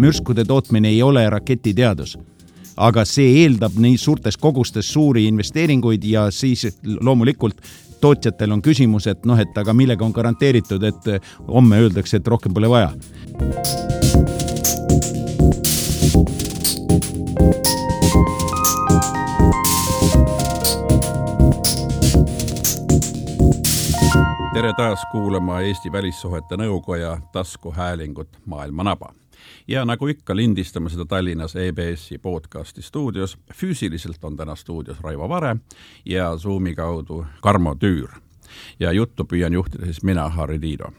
mürskude tootmine ei ole raketiteadus aga see eeldab nii suurtes kogustes suuri investeeringuid ja siis loomulikult tootjatel on küsimus, et noh, et aga millega on garanteeritud, et homme öeldakse, et rohkem pole vaja. tere taas kuulama Eesti Välissuhete Nõukoja taskuhäälingut Maailma naba ja nagu ikka, lindistame seda Tallinnas EBS-i podcasti stuudios. füüsiliselt on täna stuudios Raivo Vare ja Zoomi kaudu Karmo Tüür. ja juttu püüan juhtida siis mina, Harri Tiido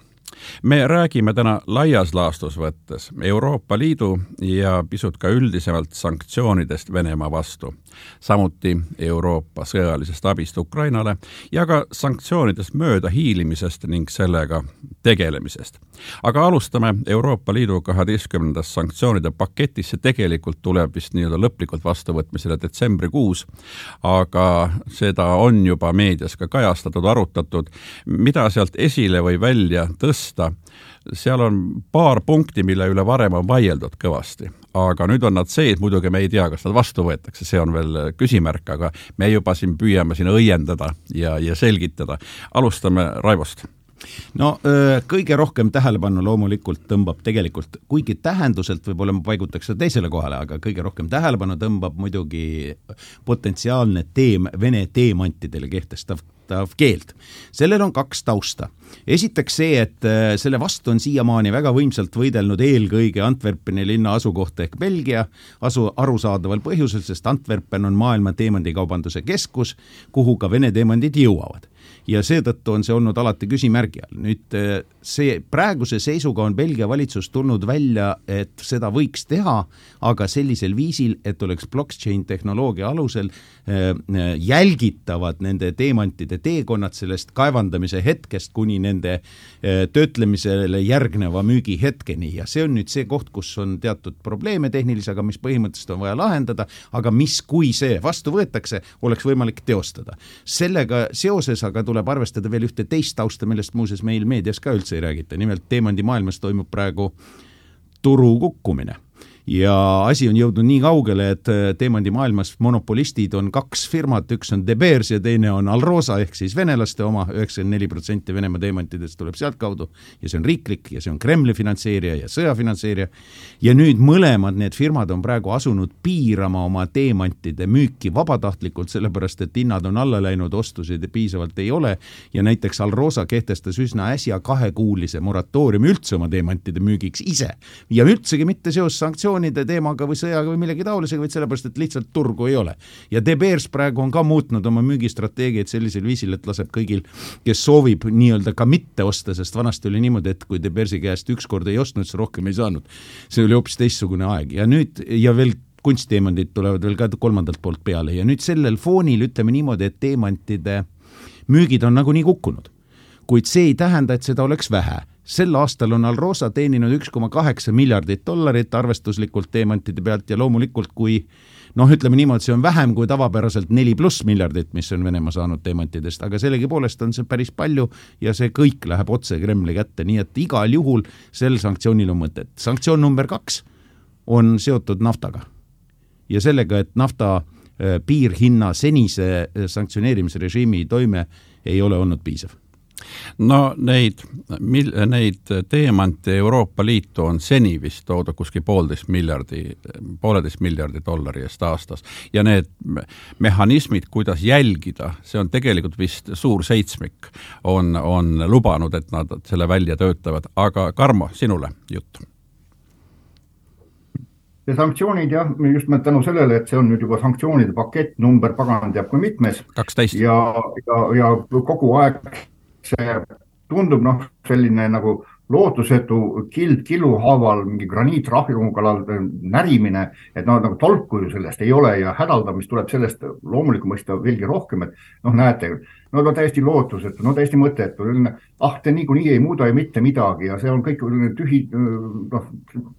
me räägime täna laias laastus võttes Euroopa Liidu ja pisut ka üldisemalt sanktsioonidest Venemaa vastu, samuti Euroopa sõjalisest abist Ukrainale ja ka sanktsioonidest möödahiilimisest ning sellega tegelemisest. aga alustame Euroopa Liidu kaheteistkümnendast sanktsioonide paketist, see tegelikult tuleb vist nii-öelda lõplikult vastuvõtmisele detsembrikuus, aga seda on juba meedias ka kajastatud, arutatud, mida sealt esile või välja tõsta, seal on paar punkti, mille üle varem on vaieldud kõvasti. aga nüüd on nad sees, muidugi me ei tea, kas nad vastu võetakse, see on veel küsimärk, aga me juba siin püüame siin õiendada ja, ja selgitada. alustame Raivost no kõige rohkem tähelepanu loomulikult tõmbab tegelikult, kuigi tähenduselt võib-olla ma paigutaks seda teisele kohale, aga kõige rohkem tähelepanu tõmbab muidugi potentsiaalne teem, Vene teemantidele kehtestav keeld. sellel on kaks tausta. esiteks see, et selle vastu on siiamaani väga võimsalt võidelnud eelkõige Antwerpeni linna asukoht ehk Belgia, asu arusaadaval põhjusel, sest Antwerpen on maailma teemandikaubanduse keskus, kuhu ka Vene teemandid jõuavad ja seetõttu on see olnud alati küsimärgi all. nüüd eh, see, praeguse seisuga on Belgia valitsus tulnud välja, et seda võiks teha, aga sellisel viisil, et oleks blockchain tehnoloogia alusel äh, jälgitavad nende teemantide teekonnad sellest kaevandamise hetkest kuni nende äh, töötlemisele järgneva müügihetkeni ja see on nüüd see koht, kus on teatud probleeme tehnilisega, mis põhimõtteliselt on vaja lahendada, aga mis, kui see vastu võetakse, oleks võimalik teostada. sellega seoses aga tuleb arvestada veel ühte teist tausta, millest muuseas meil meedias ka üldse ei räägita, nimelt teemandimaailmas toimub praegu turu kukkumine ja asi on jõudnud nii kaugele, et äh, teemandimaailmas monopolistid on kaks firmat, üks on De Beers ja teine on Alrosa ehk siis venelaste oma, üheksakümmend neli protsenti Venemaa teemantidest tuleb sealtkaudu. Ja see on riiklik ja see on Kremli finantseerija ja sõjafinantseerija. ja nüüd mõlemad need firmad on praegu asunud piirama oma teemantide müüki vabatahtlikult, sellepärast et hinnad on alla läinud, ostusid piisavalt ei ole. Ja näiteks Alrosa kehtestas üsna äsja kahekuulise moratooriumi üldse oma teemantide müügiks ise. Ja üldsegi mitte seoses sanktsioonidega, sanktsioonide teemaga või sõjaga või millegi taolisega, vaid sellepärast, et lihtsalt turgu ei ole. ja De Beers praegu on ka muutnud oma müügistrateegiaid sellisel viisil, et laseb kõigil, kes soovib nii-öelda ka mitte osta, sest vanasti oli niimoodi, et kui De Beersi käest ükskord ei ostnud, siis rohkem ei saanud. see oli hoopis teistsugune aeg ja nüüd ja veel kunstteemandid tulevad veel ka kolmandalt poolt peale ja nüüd sellel foonil ütleme niimoodi, et teemantide müügid on nagunii kukkunud. kuid see ei tähenda, et seda oleks vähe sel aastal on Alrosa teeninud üks koma kaheksa miljardit dollarit arvestuslikult teemantide pealt ja loomulikult, kui noh, ütleme niimoodi, see on vähem kui tavapäraselt neli pluss miljardit, mis on Venemaa saanud teemantidest, aga sellegipoolest on see päris palju ja see kõik läheb otse Kremli kätte, nii et igal juhul sel sanktsioonil on mõtet. sanktsioon number kaks on seotud naftaga ja sellega, et nafta äh, piirhinna senise äh, sanktsioneerimisrežiimi toime ei ole olnud piisav no neid, mil-, neid teemante Euroopa Liitu on seni vist toodud kuskil poolteist miljardi, pooleteist miljardi dollari eest aastas ja need mehhanismid, kuidas jälgida, see on tegelikult vist suur seitsmik, on, on lubanud, et nad selle välja töötavad, aga Karmo, sinule jutt ja sanktsioonid jah, just nimelt tänu sellele, et see on nüüd juba sanktsioonide pakett, number pagan teab kui mitmes. kaksteist. ja, ja, ja kogu aeg see tundub noh, selline nagu lootusetu kild killu haaval mingi graniitrahju kallal närimine, et noh, nagu tolku ju sellest ei ole ja hädaldamist tuleb sellest loomulikku mõista veelgi rohkem, et noh, näete, no ta täiesti lootusetu, no täiesti mõttetu, ah, te niikuinii ei muuda ju mitte midagi ja see on kõik tühi, noh,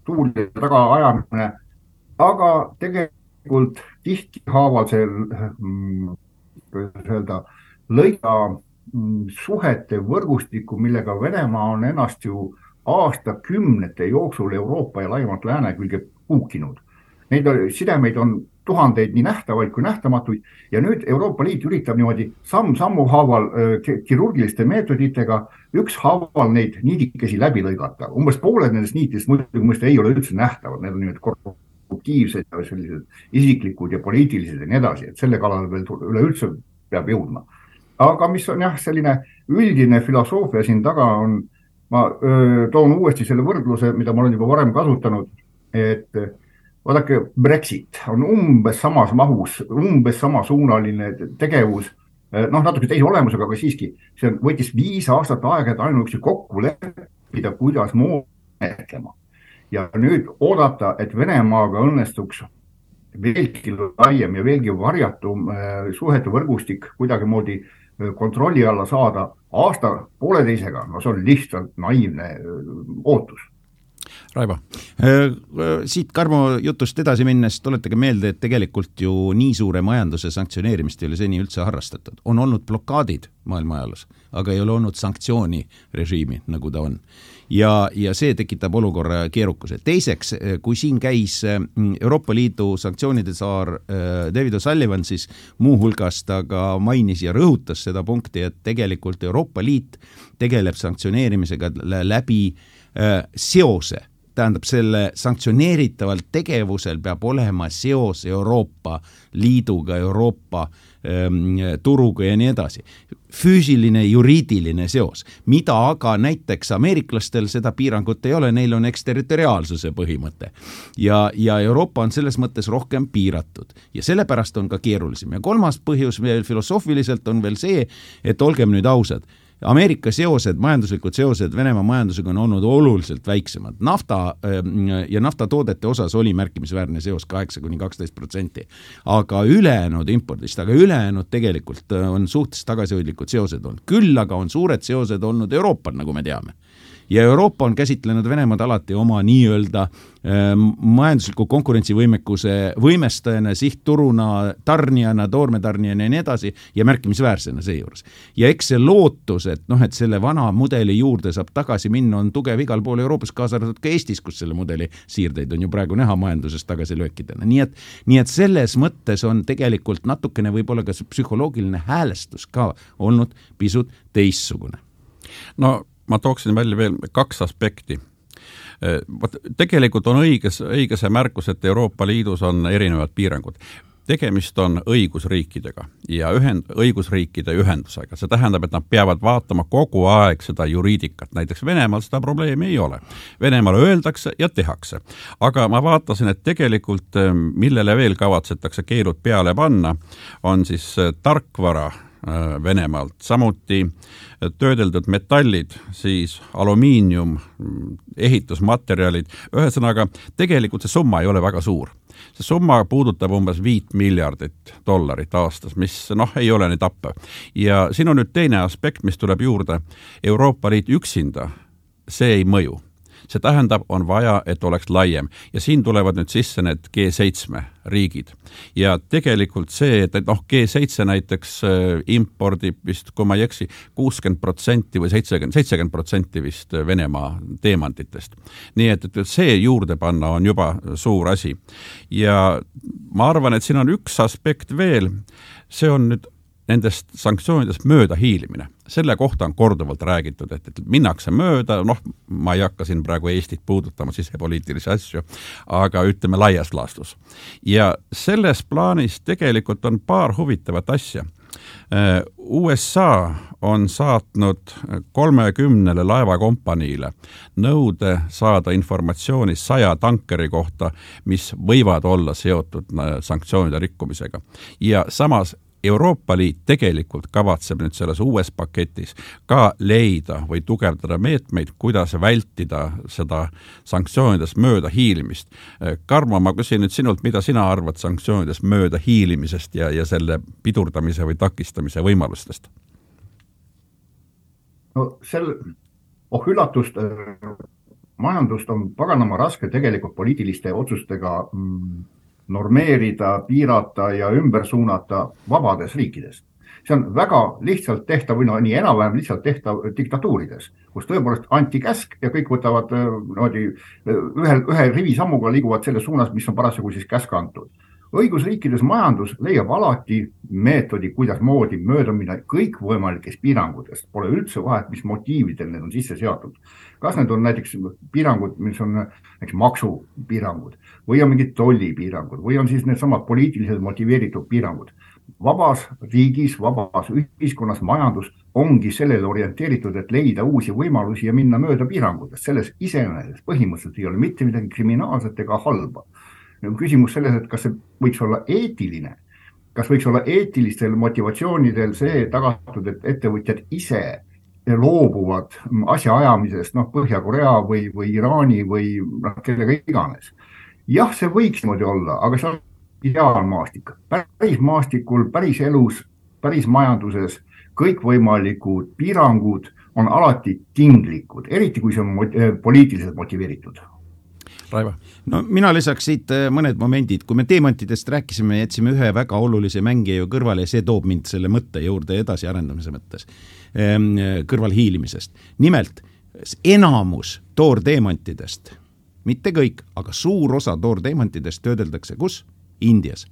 tuul taga ajamine. aga tegelikult tihti-haaval see, mm, kuidas öelda, lõiga suhete võrgustikku, millega Venemaa on ennast ju aastakümnete jooksul Euroopa ja laiemalt lääne külge puukinud. Neid sidemeid on tuhandeid nii nähtavaid kui nähtamatuid ja nüüd Euroopa Liit üritab niimoodi samm-sammu haaval kirurgiliste meetoditega ükshaaval neid niidikesi läbi lõigata. umbes pooled nendest niitidest muidugi mõista ei ole üldse nähtavad, need on niimoodi korruptiivsed ja sellised isiklikud ja poliitilised ja nii edasi, et selle kallale veel üleüldse peab jõudma. Aga mis on jah, selline üldine filosoofia siin taga on, ma öö, toon uuesti selle võrdluse, mida ma olen juba varem kasutanud, et vaadake, Brexit on umbes samas mahus, umbes samasuunaline tegevus, noh, natuke teise olemusega, aga siiski, see võttis viis aastat aega, et ainuüksi kokku leppida, kuidas menetlema. ja nüüd oodata, et Venemaaga õnnestuks veelgi laiem ja veelgi varjatum äh, suhete võrgustik kuidagimoodi äh, kontrolli alla saada aasta pooleteisega, no see on lihtsalt naiivne äh, ootus Raivo. siit Karmo jutust edasi minnes tuletage meelde, et tegelikult ju nii suure majanduse sanktsioneerimist ei ole seni üldse harrastatud. on olnud blokaadid maailma ajaloos, aga ei ole olnud sanktsioonirežiimi, nagu ta on. Ja, ja see tekitab olukorra keerukuse. teiseks, kui siin käis Euroopa Liidu sanktsioonide saar David O'Sullivan, siis muuhulgas ta ka mainis ja rõhutas seda punkti, et tegelikult Euroopa Liit tegeleb sanktsioneerimisega läbi seose tähendab, selle sanktsioneeritaval tegevusel peab olema seos Euroopa Liiduga, Euroopa ähm, turuga ja nii edasi. füüsiline, juriidiline seos, mida aga näiteks ameeriklastel seda piirangut ei ole, neil on eksterritoriaalsuse põhimõte. ja, ja Euroopa on selles mõttes rohkem piiratud ja sellepärast on ka keerulisem ja kolmas põhjus veel filosoofiliselt on veel see, et olgem nüüd ausad Ameerika seosed, majanduslikud seosed Venemaa majandusega on olnud oluliselt väiksemad. nafta ähm, ja naftatoodete osas oli märkimisväärne seos kaheksa kuni kaksteist protsenti. aga ülejäänud impordist, aga ülejäänud tegelikult äh, on suhteliselt tagasihoidlikud seosed olnud. küll aga on suured seosed olnud Euroopal, nagu me teame ja Euroopa on käsitlenud Venemaad alati oma nii-öelda ähm, majandusliku konkurentsivõimekuse võimestajana, sihtturuna, tarnijana, toormetarnijana ja nii edasi ja märkimisväärsena seejuures. ja eks see lootus, et noh, et selle vana mudeli juurde saab tagasi minna, on tugev igal pool Euroopas, kaasa arvatud ka Eestis, kus selle mudeli siirdeid on ju praegu näha majanduses tagasilöökidena, nii et, nii et selles mõttes on tegelikult natukene võib-olla ka see psühholoogiline häälestus ka olnud pisut teistsugune no ma tooksin välja veel kaks aspekti vot tegelikult on õiges, õige see märkus, et Euroopa Liidus on erinevad piirangud. tegemist on õigusriikidega ja ühend, õigusriikide ühendusega, see tähendab, et nad peavad vaatama kogu aeg seda juriidikat, näiteks Venemaal seda probleemi ei ole. Venemaal öeldakse ja tehakse. aga ma vaatasin, et tegelikult millele veel kavatsetakse keelud peale panna, on siis tarkvara Äh, Venemaalt, samuti äh, töödeldud metallid, siis alumiinium, ehitusmaterjalid, ühesõnaga tegelikult see summa ei ole väga suur. see summa puudutab umbes viit miljardit dollarit aastas, mis noh, ei ole nii tappev. ja siin on nüüd teine aspekt, mis tuleb juurde, Euroopa Liit üksinda, see ei mõju see tähendab, on vaja, et oleks laiem ja siin tulevad nüüd sisse need G7 riigid. ja tegelikult see, et, et noh, G7 näiteks äh, impordib vist, kui ma ei eksi, kuuskümmend protsenti või seitsekümmend, seitsekümmend protsenti vist Venemaa teemantitest. nii et, et see juurde panna on juba suur asi. ja ma arvan, et siin on üks aspekt veel, see on nüüd nendest sanktsioonidest möödahiilimine. selle kohta on korduvalt räägitud, et, et minnakse mööda, noh, ma ei hakka siin praegu Eestit puudutama, sisepoliitilisi asju, aga ütleme laias laastus. ja selles plaanis tegelikult on paar huvitavat asja. USA on saatnud kolmekümnele laevakompaniile nõude saada informatsiooni saja tankeri kohta, mis võivad olla seotud sanktsioonide rikkumisega. ja samas Euroopa Liit tegelikult kavatseb nüüd selles uues paketis ka leida või tugevdada meetmeid, kuidas vältida seda sanktsioonidest möödahiilimist. Karmo, ma küsin nüüd sinult, mida sina arvad sanktsioonidest möödahiilimisest ja, ja selle pidurdamise või takistamise võimalustest? no sel, oh üllatust, majandust on paganama raske tegelikult poliitiliste otsustega mm, normeerida, piirata ja ümber suunata vabades riikides. see on väga lihtsalt tehtav või no nii enam-vähem lihtsalt tehtav diktatuurides, kus tõepoolest anti käsk ja kõik võtavad äh, niimoodi ühel, ühe rivisammuga liiguvad selles suunas, mis on parasjagu siis käsk antud õigusriikides majandus leiab alati meetodi, kuidasmoodi mööda minna kõikvõimalikest piirangutest, pole üldse vahet, mis motiividel need on sisse seatud. Kas need on näiteks piirangud, mis on näiteks maksupiirangud või on mingid tollipiirangud või on siis needsamad poliitiliselt motiveeritud piirangud. vabas riigis, vabas ühiskonnas majandus ongi sellele orienteeritud, et leida uusi võimalusi ja minna mööda piirangutest, selles iseenesest põhimõtteliselt ei ole mitte midagi kriminaalset ega halba. Küsimus selles, et kas see võiks olla eetiline, kas võiks olla eetilistel motivatsioonidel see tagatud, et ettevõtjad ise loobuvad asjaajamisest, noh, Põhja-Korea või, või Iraani või noh, kellega iganes. jah, see võiks niimoodi olla, aga see on ideaalmaastik, päris maastikul, päris elus, päris majanduses kõikvõimalikud piirangud on alati tinglikud, eriti kui see on poliitiliselt motiveeritud Raivo? no mina lisaks siit äh, mõned momendid, kui me teemantidest rääkisime, jätsime ühe väga olulise mängija ju kõrvale ja see toob mind selle mõtte juurde edasiarendamise mõttes, kõrvalhiilimisest. nimelt enamus toorteemantidest, mitte kõik, aga suur osa toorteemantidest töödeldakse kus? Indias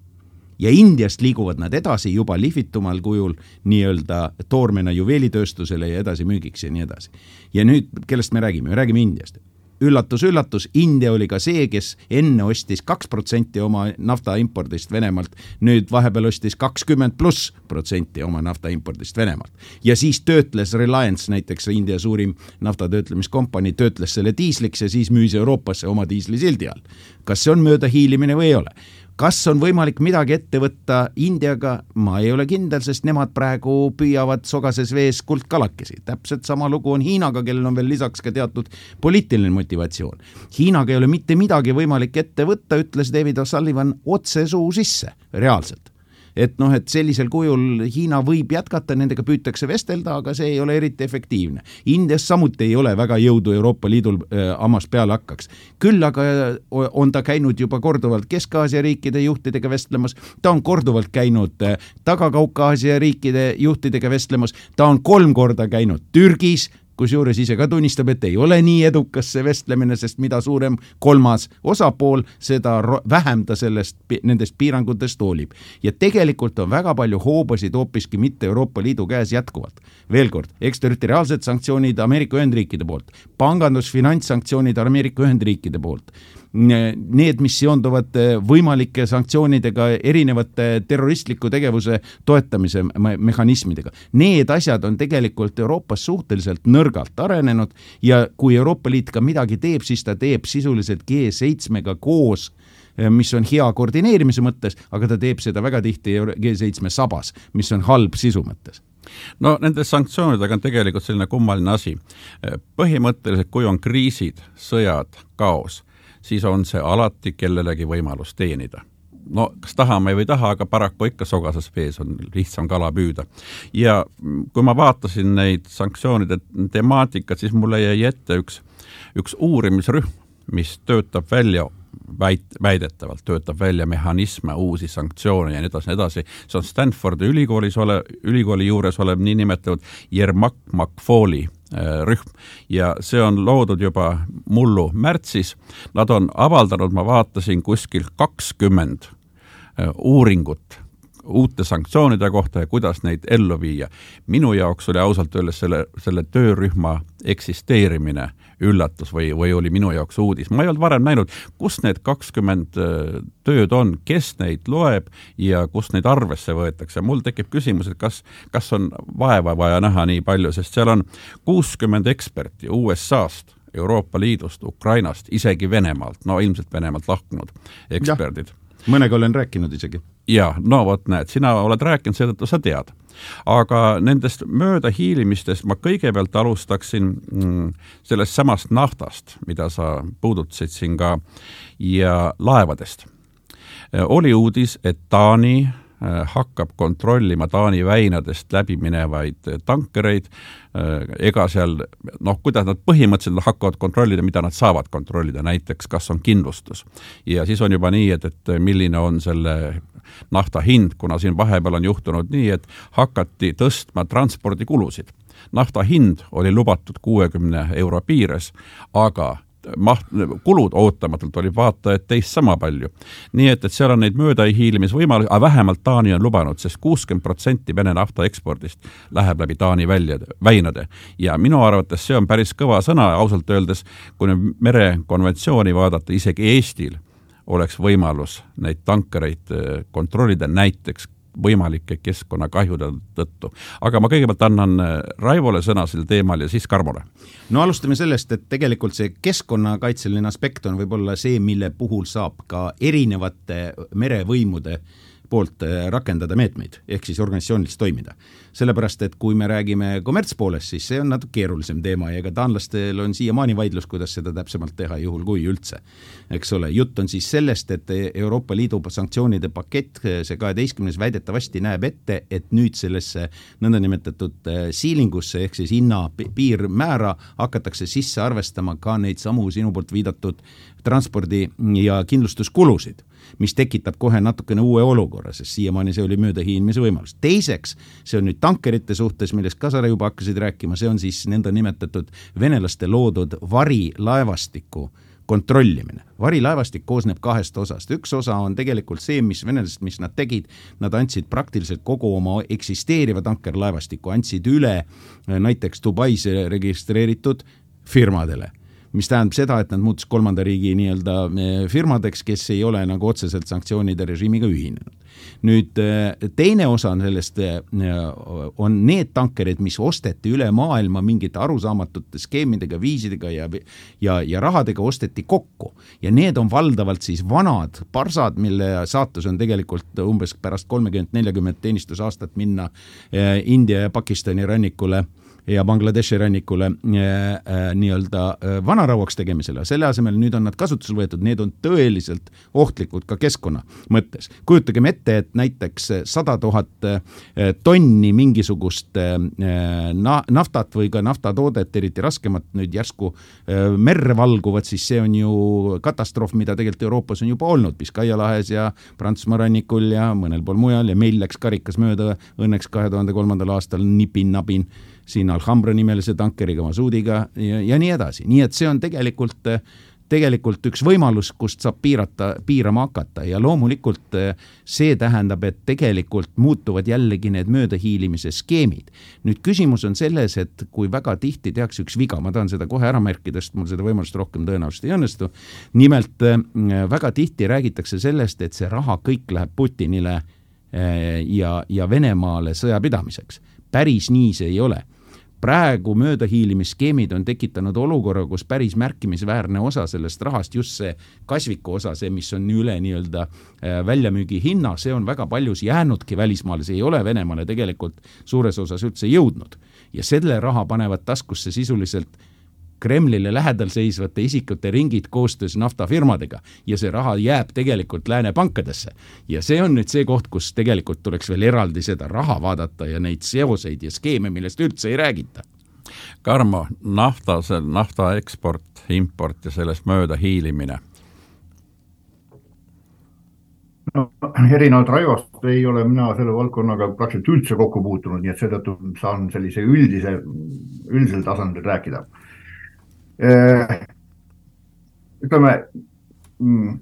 ja Indiast liiguvad nad edasi juba lihvitumal kujul nii-öelda toormena juveelitööstusele ja edasimüügiks ja nii edasi. ja nüüd, kellest me räägime, me räägime Indiast üllatus-üllatus, India oli ka see, kes enne ostis kaks protsenti oma nafta impordist Venemaalt, nüüd vahepeal ostis kakskümmend pluss protsenti oma nafta impordist Venemaalt. ja siis töötles Reliance, näiteks India suurim naftatöötlemiskompanii, töötles selle diisliks ja siis müüs Euroopasse oma diisli sildi all. kas see on möödahiilimine või ei ole? Kas on võimalik midagi ette võtta Indiaga, ma ei ole kindel, sest nemad praegu püüavad sogases vees kuldkalakesi. täpselt sama lugu on Hiinaga, kellel on veel lisaks ka teatud poliitiline motivatsioon. Hiinaga ei ole mitte midagi võimalik ette võtta, ütles David O'Sullivan otse suu sisse, reaalselt et noh, et sellisel kujul Hiina võib jätkata, nendega püütakse vestelda, aga see ei ole eriti efektiivne. Indias samuti ei ole väga jõudu Euroopa Liidul äh, hammast peale hakkaks. küll aga äh, on ta käinud juba korduvalt Kesk-Aasia riikide juhtidega vestlemas, ta on korduvalt käinud äh, Taga-Kaukaasia riikide juhtidega vestlemas, ta on kolm korda käinud Türgis, kusjuures ise ka tunnistab, et ei ole nii edukas see vestlemine, sest mida suurem kolmas osapool, seda vähem ta sellest, nendest piirangutest hoolib. ja tegelikult on väga palju hoobasid hoopiski mitte Euroopa Liidu käes jätkuvalt. veel kord, eksterritoriaalsed sanktsioonid Ameerika Ühendriikide poolt, pangandus-finantssanktsioonid Ameerika Ühendriikide poolt need, mis seonduvad võimalike sanktsioonidega, erinevate terroristliku tegevuse toetamise mehhanismidega. Need asjad on tegelikult Euroopas suhteliselt nõrgalt arenenud ja kui Euroopa Liit ka midagi teeb, siis ta teeb sisuliselt G7-ga koos mis on hea koordineerimise mõttes, aga ta teeb seda väga tihti G7 sabas, mis on halb sisu mõttes no nende sanktsioonidega on tegelikult selline kummaline asi. põhimõtteliselt, kui on kriisid, sõjad, kaos, siis on see alati kellelegi võimalus teenida no kas tahame või ei taha, aga paraku ikka sogases vees on lihtsam kala püüda. ja kui ma vaatasin neid sanktsioonide temaatikat, siis mulle jäi ette üks, üks uurimisrühm, mis töötab välja väit-, väidetavalt töötab välja mehhanisme, uusi sanktsioone ja nii edasi, nii edasi, see on Stanfordi ülikoolis ole, ülikooli juures olev niinimetatud Äh, rühm ja see on loodud juba mullu märtsis. Nad on avaldanud, ma vaatasin, kuskil kakskümmend äh, uuringut uute sanktsioonide kohta ja kuidas neid ellu viia. minu jaoks oli ausalt öeldes selle, selle töörühma eksisteerimine üllatus või, või oli minu jaoks uudis. ma ei olnud varem näinud, kus need kakskümmend äh, tööd on, kes neid loeb ja kus neid arvesse võetakse. mul tekib küsimus, et kas, kas on vaeva vaja näha nii palju, sest seal on kuuskümmend eksperti USA-st Euroopa Liidust, Ukrainast, isegi Venemaalt, no ilmselt Venemaalt lahkunud eksperdid mõnega olen rääkinud isegi. Jaa, no vot näed, sina oled rääkinud, seetõttu sa tead. aga nendest möödahiilimistest ma kõigepealt alustaksin mm, sellest samast naftast, mida sa puudutasid siin ka, ja laevadest. oli uudis, et Taani äh, hakkab kontrollima Taani väinadest läbi minevaid tankereid, ega seal noh, kuidas nad põhimõtteliselt hakkavad kontrollida, mida nad saavad kontrollida, näiteks kas on kindlustus. ja siis on juba nii, et, et milline on selle nafta hind, kuna siin vahepeal on juhtunud nii, et hakati tõstma transpordikulusid nafta hind oli lubatud kuuekümne euro piires, aga maht, kulud ootamatult olid vaata et teist sama palju. nii et, et seal on neid möödahiilimisvõimalusi, aga vähemalt Taani on lubanud sest, sest kuuskümmend protsenti Vene nafta ekspordist läheb läbi Taani väljade, väinade. ja minu arvates see on päris kõva sõna, ausalt öeldes, kui nüüd merekonventsiooni vaadata, isegi Eestil oleks võimalus neid tankereid eh, kontrollida näiteks võimalike keskkonnakahjude tõttu. aga ma kõigepealt annan äh, Raivole sõna sel teemal ja siis Karmole. no alustame sellest, et tegelikult see keskkonnakaitseline aspekt on võib-olla see, mille puhul saab ka erinevate merevõimude äh, poolt äh, rakendada meetmeid, ehk siis organisatsiooniliselt toimida. sellepärast, et kui me räägime kommertspoolest, siis see on natuke keerulisem teema ja ega taanlastel on siiamaani vaidlus, kuidas seda täpsemalt teha, juhul kui üldse. eks ole, jutt on siis sellest, et Euroopa Liidu sanktsioonide pakett, see kaheteistkümnes väidetavasti näeb ette, et nüüd sellesse nõndanimetatud äh, siilingusse ehk siis hinna piirmäära hakatakse sisse arvestama ka neid samu sinu poolt viidatud transpordi ja kindlustuskulusid mis tekitab kohe natukene uue olukorra, sest siiamaani see oli möödahiilmise võimalus. teiseks, see on nüüd tankerite suhtes, millest ka sa juba hakkasid rääkima, see on siis nõndanimetatud venelaste loodud varilaevastiku kontrollimine. varilaevastik koosneb kahest osast, üks osa on tegelikult see, mis venelased, mis nad tegid, nad andsid praktiliselt kogu oma eksisteeriva tankerlaevastiku, andsid üle näiteks Dubais registreeritud firmadele mis tähendab seda, et nad muutus kolmanda riigi nii-öelda eh, firmadeks, kes ei ole nagu otseselt sanktsioonide režiimiga ühinenud. nüüd eh, teine osa sellest eh, on need tankerid, mis osteti üle maailma mingite arusaamatute skeemidega, viisidega ja, ja, ja rahadega osteti kokku. ja need on valdavalt siis vanad parsad, mille saatus on tegelikult umbes pärast kolmekümmet, neljakümmet teenistusaastat minna India ja Pakistani rannikule ja Bangladeshi rannikule äh, äh, nii-öelda äh, vanarauaks tegemisele, selle asemel nüüd on nad kasutusele võetud, need on tõeliselt ohtlikud ka keskkonna mõttes. kujutagem ette, et näiteks sada tuhat tonni mingisugust na-, naftat või ka naftatoodet, eriti raskemat, nüüd järsku merre valguvad, siis see on ju katastroof, mida tegelikult Euroopas on juba olnud, Biskaia lahes ja Prantsusmaa rannikul ja mõnel pool mujal ja meil läks karikas mööda õnneks kahe tuhande kolmandal aastal nipin-nabin siin Alhambra nimelise tankeriga, masuudiga ja, ja nii edasi, nii et see on tegelikult tegelikult üks võimalus, kust saab piirata, piirama hakata ja loomulikult see tähendab, et tegelikult muutuvad jällegi need möödahiilimise skeemid. nüüd küsimus on selles, et kui väga tihti tehakse üks viga, ma tahan seda kohe ära märkida, sest mul seda võimalust rohkem tõenäoliselt ei õnnestu. nimelt väga tihti räägitakse sellest, et see raha kõik läheb Putinile ja, ja Venemaale sõja pidamiseks. päris nii see ei ole praegu möödahiilimisskeemid on tekitanud olukorra, kus päris märkimisväärne osa sellest rahast, just see kasviku osa, see, mis on üle nii-öelda äh, väljamüügihinna, see on väga paljus jäänudki välismaale, see ei ole Venemaale tegelikult suures osas üldse jõudnud. ja selle raha panevad taskusse sisuliselt Kremlile lähedal seisvate isikute ringid koostöös naftafirmadega ja see raha jääb tegelikult lääne pankadesse. ja see on nüüd see koht, kus tegelikult tuleks veel eraldi seda raha vaadata ja neid seoseid ja skeeme, millest üldse ei räägita. Karmo, nafta, see nafta eksport, import ja sellest mööda hiilimine no erinevalt Raivost ei ole mina selle valdkonnaga praktiliselt üldse kokku puutunud, nii et seetõttu saan sellise üldise, üldisel tasandil rääkida ütleme, mm,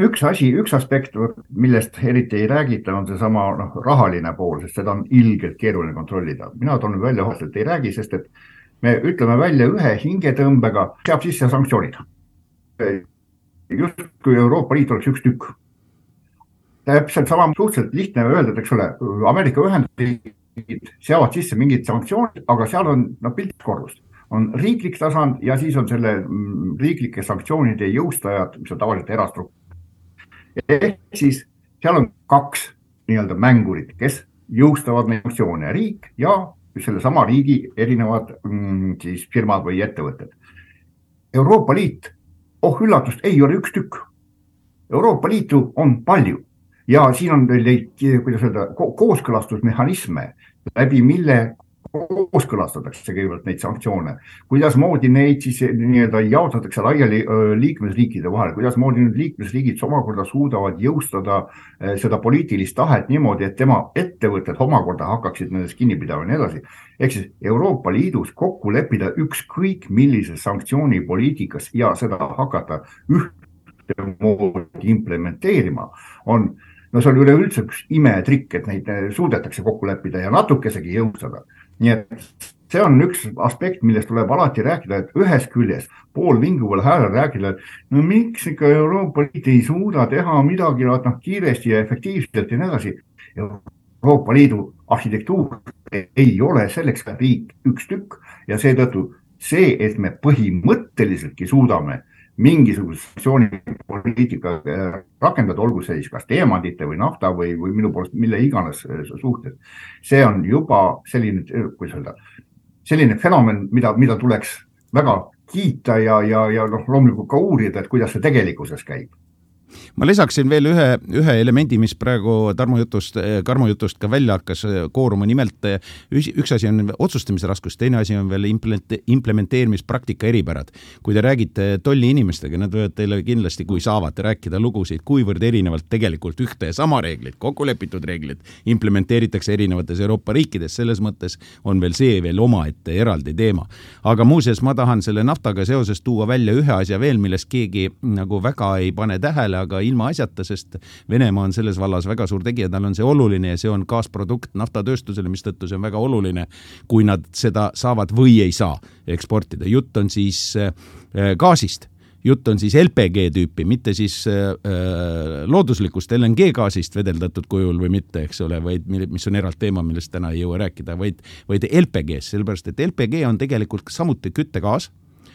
üks asi, üks aspekt, millest eriti ei räägita, on seesama noh, rahaline pool, sest seda on ilgelt keeruline kontrollida. mina toon välja otseselt ei räägi, sest et me ütleme välja ühe hingetõmbega, seab sisse sanktsioonid. justkui Euroopa Liit oleks üks tükk. täpselt sama, suhteliselt lihtne öelda, et eks ole, Ameerika Ühendriigid seavad sisse mingid sanktsioonid, aga seal on noh, pilt korrust on riiklik tasand ja siis on selle mm, riiklike sanktsioonide jõustajad, mis on tavaliselt erastruktuur. ehk siis seal on kaks nii-öelda mängurit, kes jõustavad neid sanktsioone, riik ja sellesama riigi erinevad mm, siis firmad või ettevõtted. Euroopa Liit, oh üllatust, ei ole üks tükk. Euroopa Liitu on palju ja siin on neid, kuidas öelda, kooskõlastusmehhanisme, läbi mille kooskõlastatakse kõigepealt neid sanktsioone, kuidasmoodi neid siis nii-öelda jaotatakse laiali liikmesriikide vahel, kuidasmoodi nüüd liikmesriigid omakorda suudavad jõustada seda poliitilist tahet niimoodi, et tema ettevõtted omakorda hakkaksid nendest kinni pidama ja nii edasi. ehk siis Euroopa Liidus kokku leppida ükskõik millises sanktsioonipoliitikas ja seda hakata ühtemoodi implementeerima, on no see on üleüldse üks imetrikk, et neid suudetakse kokku leppida ja natukesegi jõustada nii et see on üks aspekt, millest tuleb alati rääkida, et ühest küljest poolvinguval häälel rääkida, et no miks ikka Euroopa Liit ei suuda teha midagi noh, kiiresti ja efektiivselt ja nii edasi. Euroopa Liidu arhitektuur ei ole selleks riik üks tükk ja seetõttu see, et me põhimõtteliseltki suudame mingisugust sanktsioonipoliitika äh, rakendada, olgu see siis kas teemantide või nafta või, või minu poolest mille iganes äh, suhtes. see on juba selline, äh, kuidas öelda, selline fenomen, mida, mida tuleks väga kiita ja, ja, ja noh, loomulikult ka uurida, et kuidas see tegelikkuses käib ma lisaksin veel ühe, ühe elemendi, mis praegu Tarmo jutust, Karmo jutust ka välja hakkas kooruma, nimelt üks asi on otsustamise raskus, teine asi on veel implementeerimispraktika eripärad. kui te räägite tolli inimestega, nad võivad teile kindlasti, kui saavad, rääkida lugusid, kuivõrd erinevalt tegelikult ühte ja sama reeglit, kokkulepitud reeglid implementeeritakse erinevates Euroopa riikides, selles mõttes on veel see veel omaette eraldi teema. aga muuseas, ma tahan selle naftaga seoses tuua välja ühe asja veel, millest keegi nagu väga ei pane tähele, aga ilmaasjata, sest Venemaa on selles vallas väga suur tegija, tal on see oluline ja see on kaasprodukt naftatööstusele, mistõttu see on väga oluline, kui nad seda saavad või ei saa eksportida. jutt on siis äh, gaasist jutt on siis LPG tüüpi, mitte siis äh, äh looduslikust LNG gaasist vedeldatud kujul või mitte, eks ole, vaid mis on eraldi teema, millest täna ei jõua rääkida, vaid, vaid LPG-st, sellepärast et LPG on tegelikult samuti küttegaas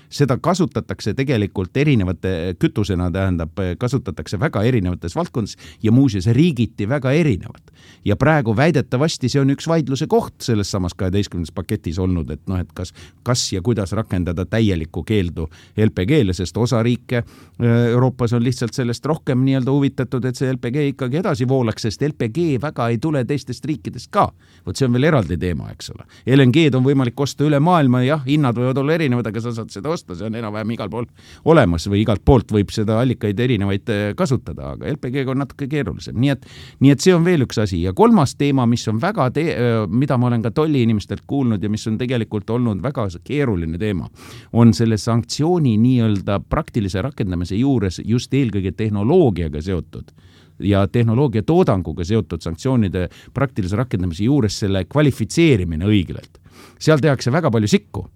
seda kasutatakse tegelikult erinevate kütusena, tähendab, kasutatakse väga erinevates valdkondades ja muuseas riigiti väga erinevalt. Ja praegu väidetavasti see on üks vaidluse koht selles samas kaheteistkümnendas paketis olnud, et noh, et kas, kas ja kuidas rakendada täielikku keeldu LPG-le, sest osa riike äh, Euroopas on lihtsalt sellest rohkem nii-öelda huvitatud, et see LPG ikkagi edasi voolaks, sest LPG väga ei tule teistest riikidest ka. vot see on veel eraldi teema, eks ole. LNG-d on võimalik osta üle maailma, jah, hinnad võivad olla erinevad, aga sa saad seda osta, see on enam-vähem igal pool olemas või igalt poolt võib seda allikaid erinevaid äh, kasutada, aga LPG-ga on natuke keerulisem, nii et, nii et see on veel üks asi ja kolmas teema, mis on väga, äh, mida ma olen ka tolliinimestelt kuulnud ja mis on tegelikult olnud väga keeruline teema, on selle sanktsiooni nii-öelda praktilise rakendamise juures just eelkõige tehnoloogiaga seotud ja tehnoloogia toodanguga seotud sanktsioonide praktilise rakendamise juures selle kvalifitseerimine õigelt. seal tehakse väga palju sikku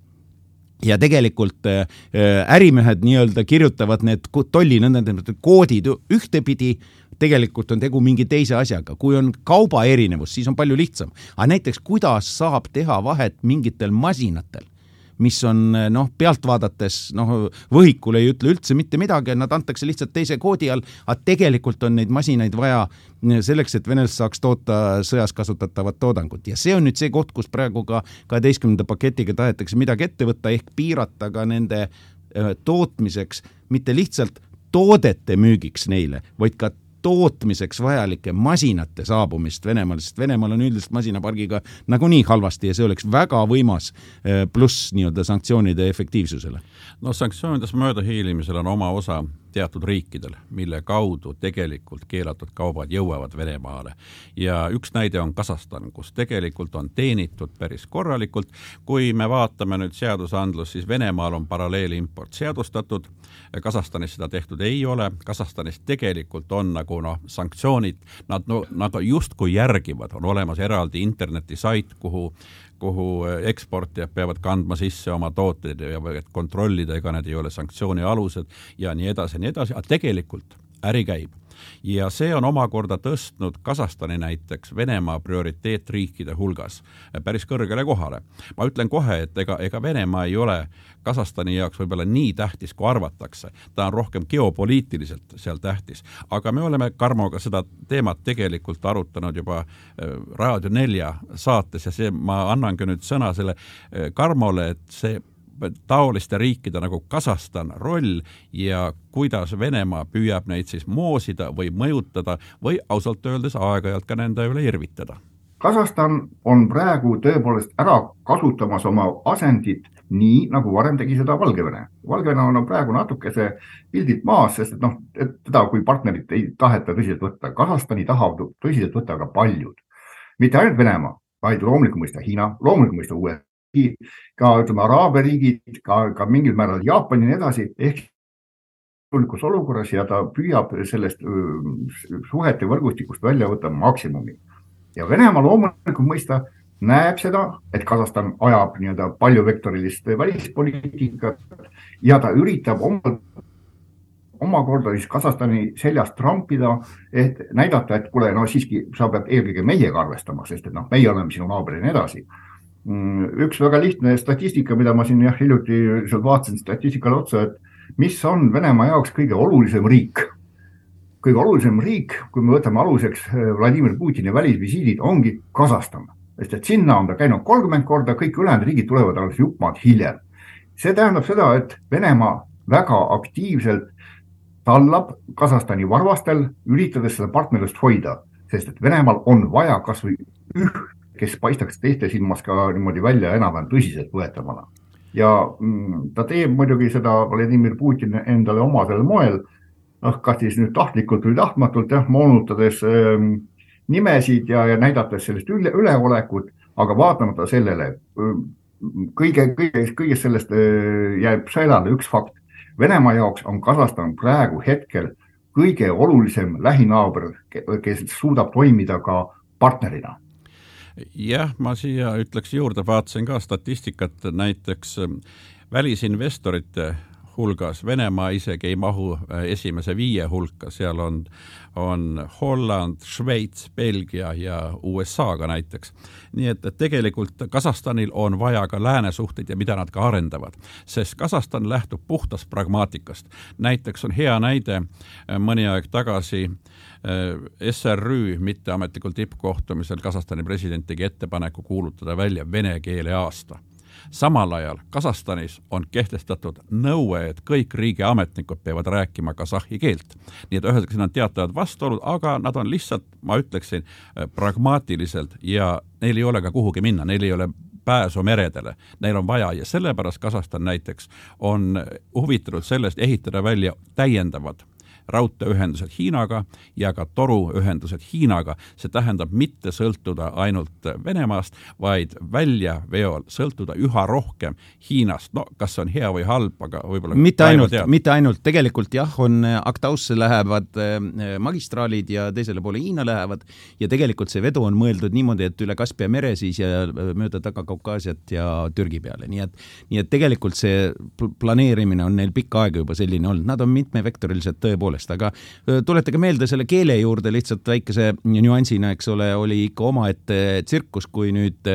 ja tegelikult äh, äh, ärimehed nii-öelda kirjutavad need tolli nõndanimetatud koodid ühtepidi, tegelikult on tegu mingi teise asjaga, kui on kauba erinevus, siis on palju lihtsam. aga näiteks, kuidas saab teha vahet mingitel masinatel mis on noh, pealt vaadates noh, võhikul ei ütle üldse mitte midagi, nad antakse lihtsalt teise koodi all, aga tegelikult on neid masinaid vaja selleks, et venelased saaks toota sõjas kasutatavat toodangut. Ja see on nüüd see koht, kus praegu ka kaheteistkümnenda paketiga tahetakse midagi ette võtta, ehk piirata ka nende äh, tootmiseks mitte lihtsalt toodete müügiks neile, vaid ka tootmiseks vajalike masinate saabumist Venemaale, sest Venemaal on üldiselt masinapargiga nagunii halvasti ja see oleks väga võimas eh, pluss nii-öelda sanktsioonide efektiivsusele. no sanktsioonidest möödahiilimisel on oma osa teatud riikidel, mille kaudu tegelikult keelatud kaubad jõuavad Venemaale. ja üks näide on Kasahstan, kus tegelikult on teenitud päris korralikult. kui me vaatame nüüd seadusandlust, siis Venemaal on paralleelimport seadustatud, Kasahstanis seda tehtud ei ole, Kasahstanis tegelikult on nagu noh, sanktsioonid, nad no nagu justkui järgivad, on olemas eraldi internetisait, kuhu kuhu eh, eksportijad peavad kandma sisse oma tooteid ja kontrollida, ega need ei ole sanktsiooni alused ja nii edasi ja nii edasi, aga tegelikult äri käib ja see on omakorda tõstnud Kasahstani näiteks Venemaa prioriteetriikide hulgas päris kõrgele kohale. ma ütlen kohe, et ega, ega Venemaa ei ole Kasahstani jaoks võib-olla nii tähtis, kui arvatakse. ta on rohkem geopoliitiliselt seal tähtis, aga me oleme Karmoga seda teemat tegelikult arutanud juba äh, Raadio nelja saates ja see, ma annangi nüüd sõna selle äh, Karmole, et see taoliste riikide nagu Kasahstan roll ja kuidas Venemaa püüab neid siis moosida või mõjutada või ausalt öeldes aeg-ajalt ka nende üle irvitada? Kasahstan on praegu tõepoolest ära kasutamas oma asendit nii, nagu varem tegi seda Valgevene. Valgevene on praegu natukese pildilt maas, sest et noh, et teda kui partnerit ei taheta tõsiselt võtta. Kasahstani tahavad tõsiselt võtta ka paljud, mitte ainult Venemaa, vaid loomulikult mõista Hiina, loomulikult mõista USA, ka ütleme, Araabia riigid, ka, ka mingil määral Jaapan ja nii edasi, ehk olukorras ja ta püüab sellest suhete võrgustikust välja võtta maksimumi. ja Venemaa loomulikult mõista näeb seda, et Kasahstan ajab nii-öelda paljuvektorilist välispoliitikat ja ta üritab oma, omakorda siis Kasahstani seljast trampida, et näidata, et kuule, no siiski sa pead eelkõige meiega arvestama, sest et noh, meie oleme sinu naaber ja nii edasi. Mm, üks väga lihtne statistika, mida ma siin jah, hiljuti seal vaatasin statistikale otsa, et mis on Venemaa jaoks kõige olulisem riik? Kõige olulisem riik, kui me võtame aluseks Vladimir Putini välisvisiidid, ongi Kasahstan. Sest et sinna on ta käinud kolmkümmend korda, kõik ülejäänud riigid tulevad alles jupp maad hiljem. see tähendab seda, et Venemaa väga aktiivselt tallab Kasahstani varvastel, üritades seda partnerlust hoida, sest et Venemaal on vaja kasvõi üht, kes paistaks teiste silmas ka niimoodi välja enam-vähem tõsiseltvõetavana. ja mm, ta teeb muidugi seda Vladimir Putin endale omasel moel, noh, kas siis nüüd tahtlikult või tahtmatult jah, moonutades ähm, nimesid ja, ja näidates sellist üle, üleolekut, aga vaatamata sellele kõige, kõige, kõigest sellest jääb sõelale üks fakt. Venemaa jaoks on Kasahstan praegu hetkel kõige olulisem lähinaaber, kes suudab toimida ka partnerina jah, ma siia ütleks juurde, vaatasin ka statistikat, näiteks välisinvestorite hulgas, Venemaa isegi ei mahu äh, esimese viie hulka, seal on, on Holland, Šveits, Belgia ja USA ka näiteks. nii et, et tegelikult Kasahstanil on vaja ka lääne suhteid ja mida nad ka arendavad, sest Kasahstan lähtub puhtast pragmaatikast. näiteks on hea näide äh, mõni aeg tagasi äh, SRÜ mitteametlikul tippkohtumisel Kasahstani president tegi ettepaneku kuulutada välja vene keele aasta samal ajal Kasahstanis on kehtestatud nõue, et kõik riigiametnikud peavad rääkima kasahhi keelt. nii et ühesõnaga, siin on teatavad vastuolud, aga nad on lihtsalt, ma ütleksin, pragmaatiliselt ja neil ei ole ka kuhugi minna, neil ei ole pääsu meredele, neil on vaja ja sellepärast Kasahstan näiteks on huvitatud sellest ehitada välja täiendavad raudteeühendused Hiinaga ja ka toruühendused Hiinaga. see tähendab mitte sõltuda ainult Venemaast, vaid väljaveol sõltuda üha rohkem Hiinast. no kas see on hea või halb, aga võib-olla mitte ainult, mitte ainult, tegelikult jah, on Actausse lähevad äh, magistraalid ja teisele poole Hiina lähevad ja tegelikult see vedu on mõeldud niimoodi, et üle Kaspia mere siis ja mööda Taga-Kaukaasiat ja Türgi peale, nii et nii et tegelikult see planeerimine on neil pikka aega juba selline olnud, nad on mitmevektorilised tõepoolest tõepoolest, aga tuletage meelde selle keele juurde lihtsalt väikese nüansina, eks ole, oli ikka omaette tsirkus, kui nüüd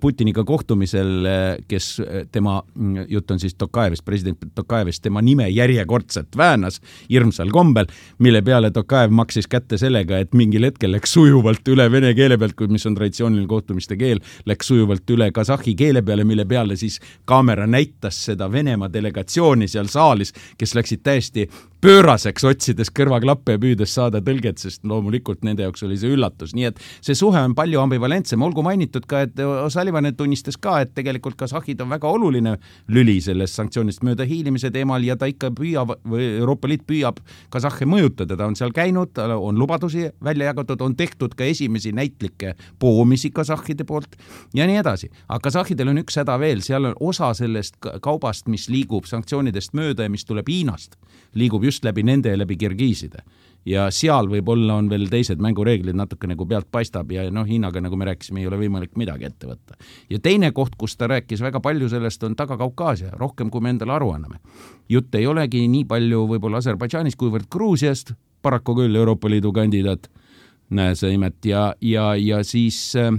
Putiniga kohtumisel, kes tema, jutt on siis Tokajevist, president Tokajevist, tema nime järjekordselt väänas hirmsal kombel, mille peale Tokajev maksis kätte sellega, et mingil hetkel läks sujuvalt üle vene keele pealt, mis on traditsiooniline kohtumiste keel, läks sujuvalt üle kasahhi keele peale, mille peale siis kaamera näitas seda Venemaa delegatsiooni seal saalis, kes läksid täiesti pööraseks, otsides kõrvaklappe ja püüdes saada tõlget, sest loomulikult nende jaoks oli see üllatus, nii et see suhe on palju ambivalentsem, olgu mainitud ka, et O'Sullivan tunnistas ka, et tegelikult kasahhid on väga oluline lüli sellest sanktsioonist mööda hiilimise teemal ja ta ikka püüab, või Euroopa Liit püüab kasahhe mõjutada, ta on seal käinud, on lubadusi välja jagatud, on tehtud ka esimesi näitlikke poomisi kasahhide poolt ja nii edasi. aga kasahhidel on üks häda veel, seal on osa sellest kaubast, mis liigub sanktsioonidest mööda ja mis tuleb Hiinast, liigub just just läbi nende ja läbi kirgiiside. ja seal võib-olla on veel teised mängureeglid natuke nagu pealt paistab ja noh, Hiinaga, nagu me rääkisime, ei ole võimalik midagi ette võtta. ja teine koht, kus ta rääkis väga palju sellest, on Taga-Kaukaasia, rohkem kui me endale aru anname. jutt ei olegi nii palju võib-olla Aserbaidžaanist, kuivõrd Gruusiast, paraku küll Euroopa Liidu kandidaat, näe sa imet, ja, ja, ja siis äh,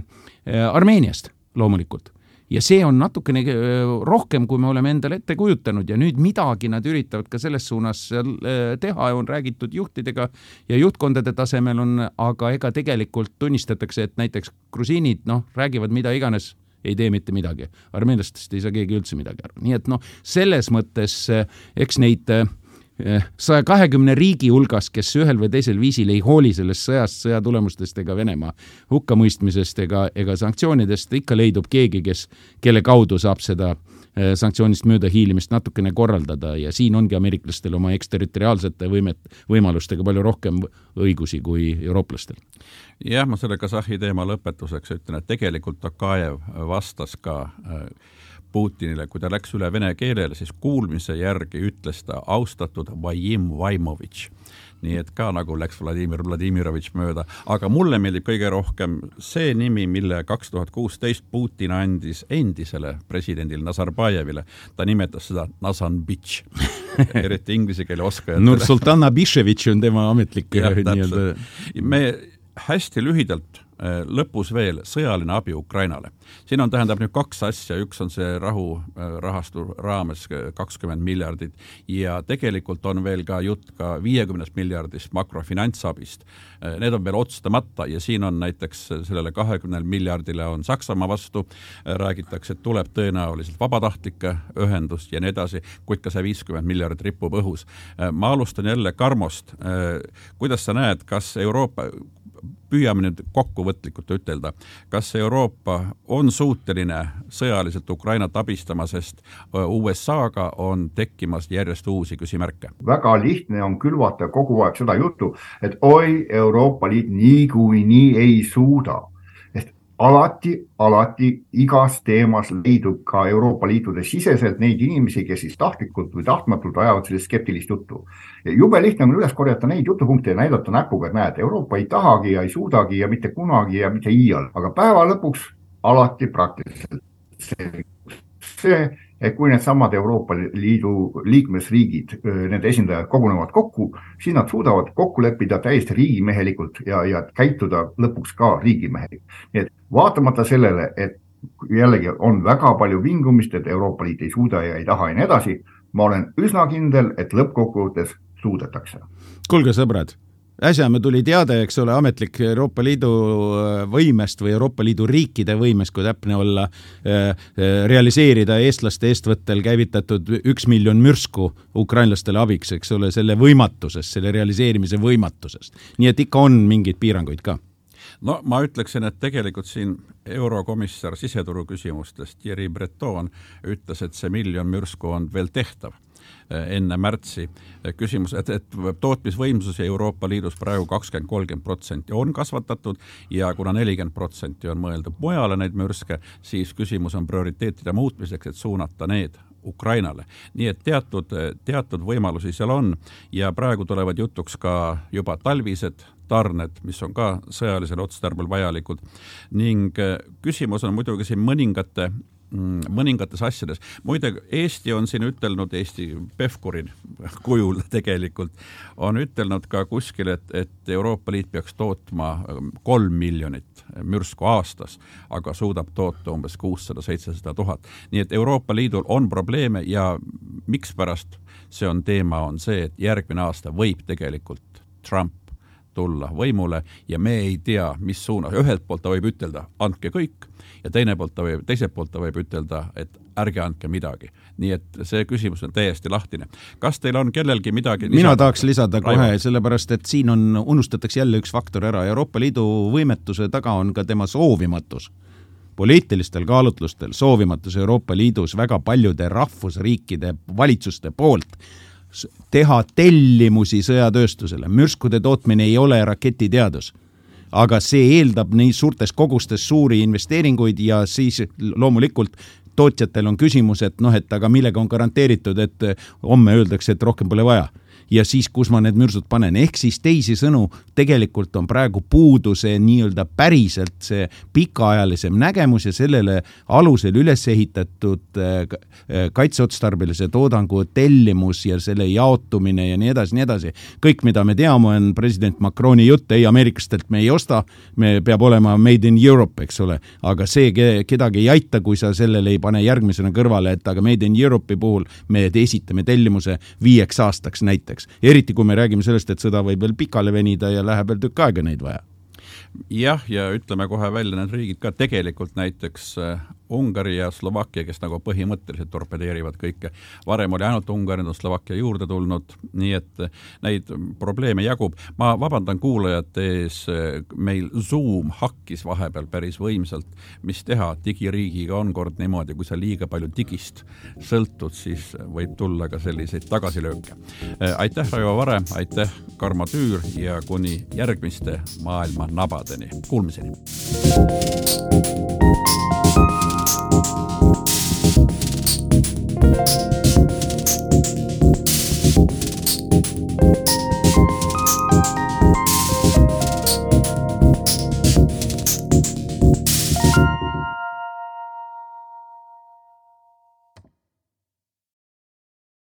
Armeeniast loomulikult ja see on natukene äh, rohkem, kui me oleme endale ette kujutanud. Ja nüüd midagi nad üritavad ka selles suunas äh, teha, on räägitud juhtidega ja juhtkondade tasemel on, aga ega tegelikult tunnistatakse, et näiteks grusiinid noh, räägivad mida iganes ei tee mitte midagi. armeenlastest ei saa keegi üldse midagi aru, nii et noh, selles mõttes eks neid saja kahekümne riigi hulgas, kes ühel või teisel viisil ei hooli sellest sõjast, sõja tulemustest ega Venemaa hukkamõistmisest ega, ega sanktsioonidest, ikka leidub keegi, kes, kelle kaudu saab seda eh, sanktsioonist möödahiilimist natukene korraldada ja siin ongi ameeriklastel oma eksterritoriaalsete võimet, võimalustega palju rohkem õigusi kui eurooplastel. jah, ma selle Kasahhi teema lõpetuseks ütlen, et tegelikult Tokajev vastas ka äh, Putinile, kui ta läks üle vene keelele, siis kuulmise järgi ütles ta austatud Vadim Vaimovitš. nii et ka nagu läks Vladimir Vladimirovitš mööda, aga mulle meeldib kõige rohkem see nimi, mille kaks tuhat kuusteist Putin andis endisele presidendile Nazarbajevile. ta nimetas seda Nazanbitš eriti inglise keele oskajatele. Nursultan Abiševitš on tema ametlik nii-öelda. me hästi lühidalt lõpus veel sõjaline abi Ukrainale. siin on, tähendab nüüd kaks asja, üks on see rahurahastu äh, raames kakskümmend miljardit ja tegelikult on veel ka jutt ka viiekümnest miljardist makrofinantsabist. Need on veel otsustamata ja siin on näiteks sellele kahekümnele miljardile on Saksamaa vastu, räägitakse, et tuleb tõenäoliselt vabatahtlike ühendust ja nii edasi, kuid ka see viiskümmend miljardit ripub õhus. ma alustan jälle Karmost. kuidas sa näed, kas Euroopa, püüame nüüd kokkuvõtlikult ütelda, kas Euroopa on suuteline sõjaliselt Ukrainat abistama, sest USA-ga on tekkimas järjest uusi küsimärke? väga lihtne on külvata kogu aeg seda juttu, et oi, Euroopa Liit niikuinii ei suuda alati, alati igas teemas leidub ka Euroopa Liitude siseselt neid inimesi, kes siis tahtlikult või tahtmatult ajavad sellist skeptilist juttu. jube lihtne on üles korjata neid jutupunkte ja näidata näpuga, et näed, Euroopa ei tahagi ja ei suudagi ja mitte kunagi ja mitte iial, aga päeva lõpuks alati praktiliselt see, et kui needsamad Euroopa Liidu liikmesriigid, nende esindajad kogunevad kokku, siis nad suudavad kokku leppida täiesti riigimehelikult ja, ja käituda lõpuks ka riigimehelikult. nii et vaatamata sellele, et jällegi on väga palju vingumist, et Euroopa Liit ei suuda ja ei taha ja nii edasi, ma olen üsna kindel, et lõppkokkuvõttes suudetakse. kuulge, sõbrad äsja me tuli teade, eks ole, ametlik Euroopa Liidu äh, võimest või Euroopa Liidu riikide võimest, kui täpne olla, äh, äh, realiseerida eestlaste eestvõttel käivitatud üks miljon mürsku ukrainlastele abiks, eks ole, selle võimatusest, selle realiseerimise võimatusest. nii et ikka on mingeid piiranguid ka no ma ütleksin, et tegelikult siin eurokomissar siseturu küsimustest Thierry Breton ütles, et see miljon mürsku on veel tehtav Eh, enne märtsi. Eh, küsimus, et, et tootmisvõimsusi Euroopa Liidus praegu kakskümmend, kolmkümmend protsenti on kasvatatud ja kuna nelikümmend protsenti on mõeldud mujale neid mürske, siis küsimus on prioriteetide muutmiseks, et suunata need Ukrainale. nii et teatud, teatud võimalusi seal on ja praegu tulevad jutuks ka juba talvised tarned, mis on ka sõjalisel otstarbel vajalikud ning eh, küsimus on muidugi siin mõningate mõningates asjades. muide, Eesti on siin ütelnud, Eesti Pevkuri kujul tegelikult, on ütelnud ka kuskil, et, et Euroopa Liit peaks tootma ähm, kolm miljonit mürsku aastas, aga suudab toota umbes kuussada, seitsesada tuhat. nii et Euroopa Liidul on probleeme ja mikspärast see on teema, on see, et järgmine aasta võib tegelikult Trump tulla võimule ja me ei tea, mis suunas, ühelt poolt ta võib ütelda, andke kõik, ja teine poolt ta võib, teiselt poolt ta võib ütelda, et ärge andke midagi. nii et see küsimus on täiesti lahtine. kas teil on kellelgi midagi mina lisada? tahaks lisada kohe, sellepärast et siin on, unustatakse jälle üks faktor ära, Euroopa Liidu võimetuse taga on ka tema soovimatus poliitilistel kaalutlustel soovimatus Euroopa Liidus väga paljude rahvusriikide valitsuste poolt teha tellimusi sõjatööstusele, mürskude tootmine ei ole raketiteadus. aga see eeldab nii suurtes kogustes suuri investeeringuid ja siis loomulikult tootjatel on küsimus, et noh, et aga millega on garanteeritud, et homme öeldakse, et rohkem pole vaja ja siis, kus ma need mürsud panen, ehk siis teisisõnu, tegelikult on praegu puudu see nii-öelda päriselt see pikaajalisem nägemus ja sellele alusel üles ehitatud äh, kaitseotstarbelise toodangu tellimus ja selle jaotumine ja nii edasi, nii edasi. kõik, mida me teame, on president Macroni jutt, ei, ameeriklastelt me ei osta, me peab olema made in Europe, eks ole, aga see kedagi ei aita, kui sa sellele ei pane järgmisena kõrvale, et aga made in Europe'i puhul me esitame tellimuse viieks aastaks näiteks selleks, eriti kui me räägime sellest, et sõda võib veel pikale venida ja läheb veel tükk aega neid vaja. Jah, ja ütleme kohe välja need riigid ka. Tegelikult näiteks äh, Ungari ja Slovakkia, kes nagu põhimõtteliselt torpedeerivad kõike. varem oli ainult Ungari, nüüd on Slovakkia juurde tulnud, nii et neid probleeme jagub. ma vabandan kuulajate ees, meil Zoom hakkis vahepeal päris võimsalt. mis teha, digiriigiga on kord niimoodi, kui sa liiga palju digist sõltud, siis võib tulla ka selliseid tagasilööke. aitäh, Raivo Vare, aitäh, Karmo Tüür ja kuni järgmiste maailma nabadeni. Kuulmiseni. thank you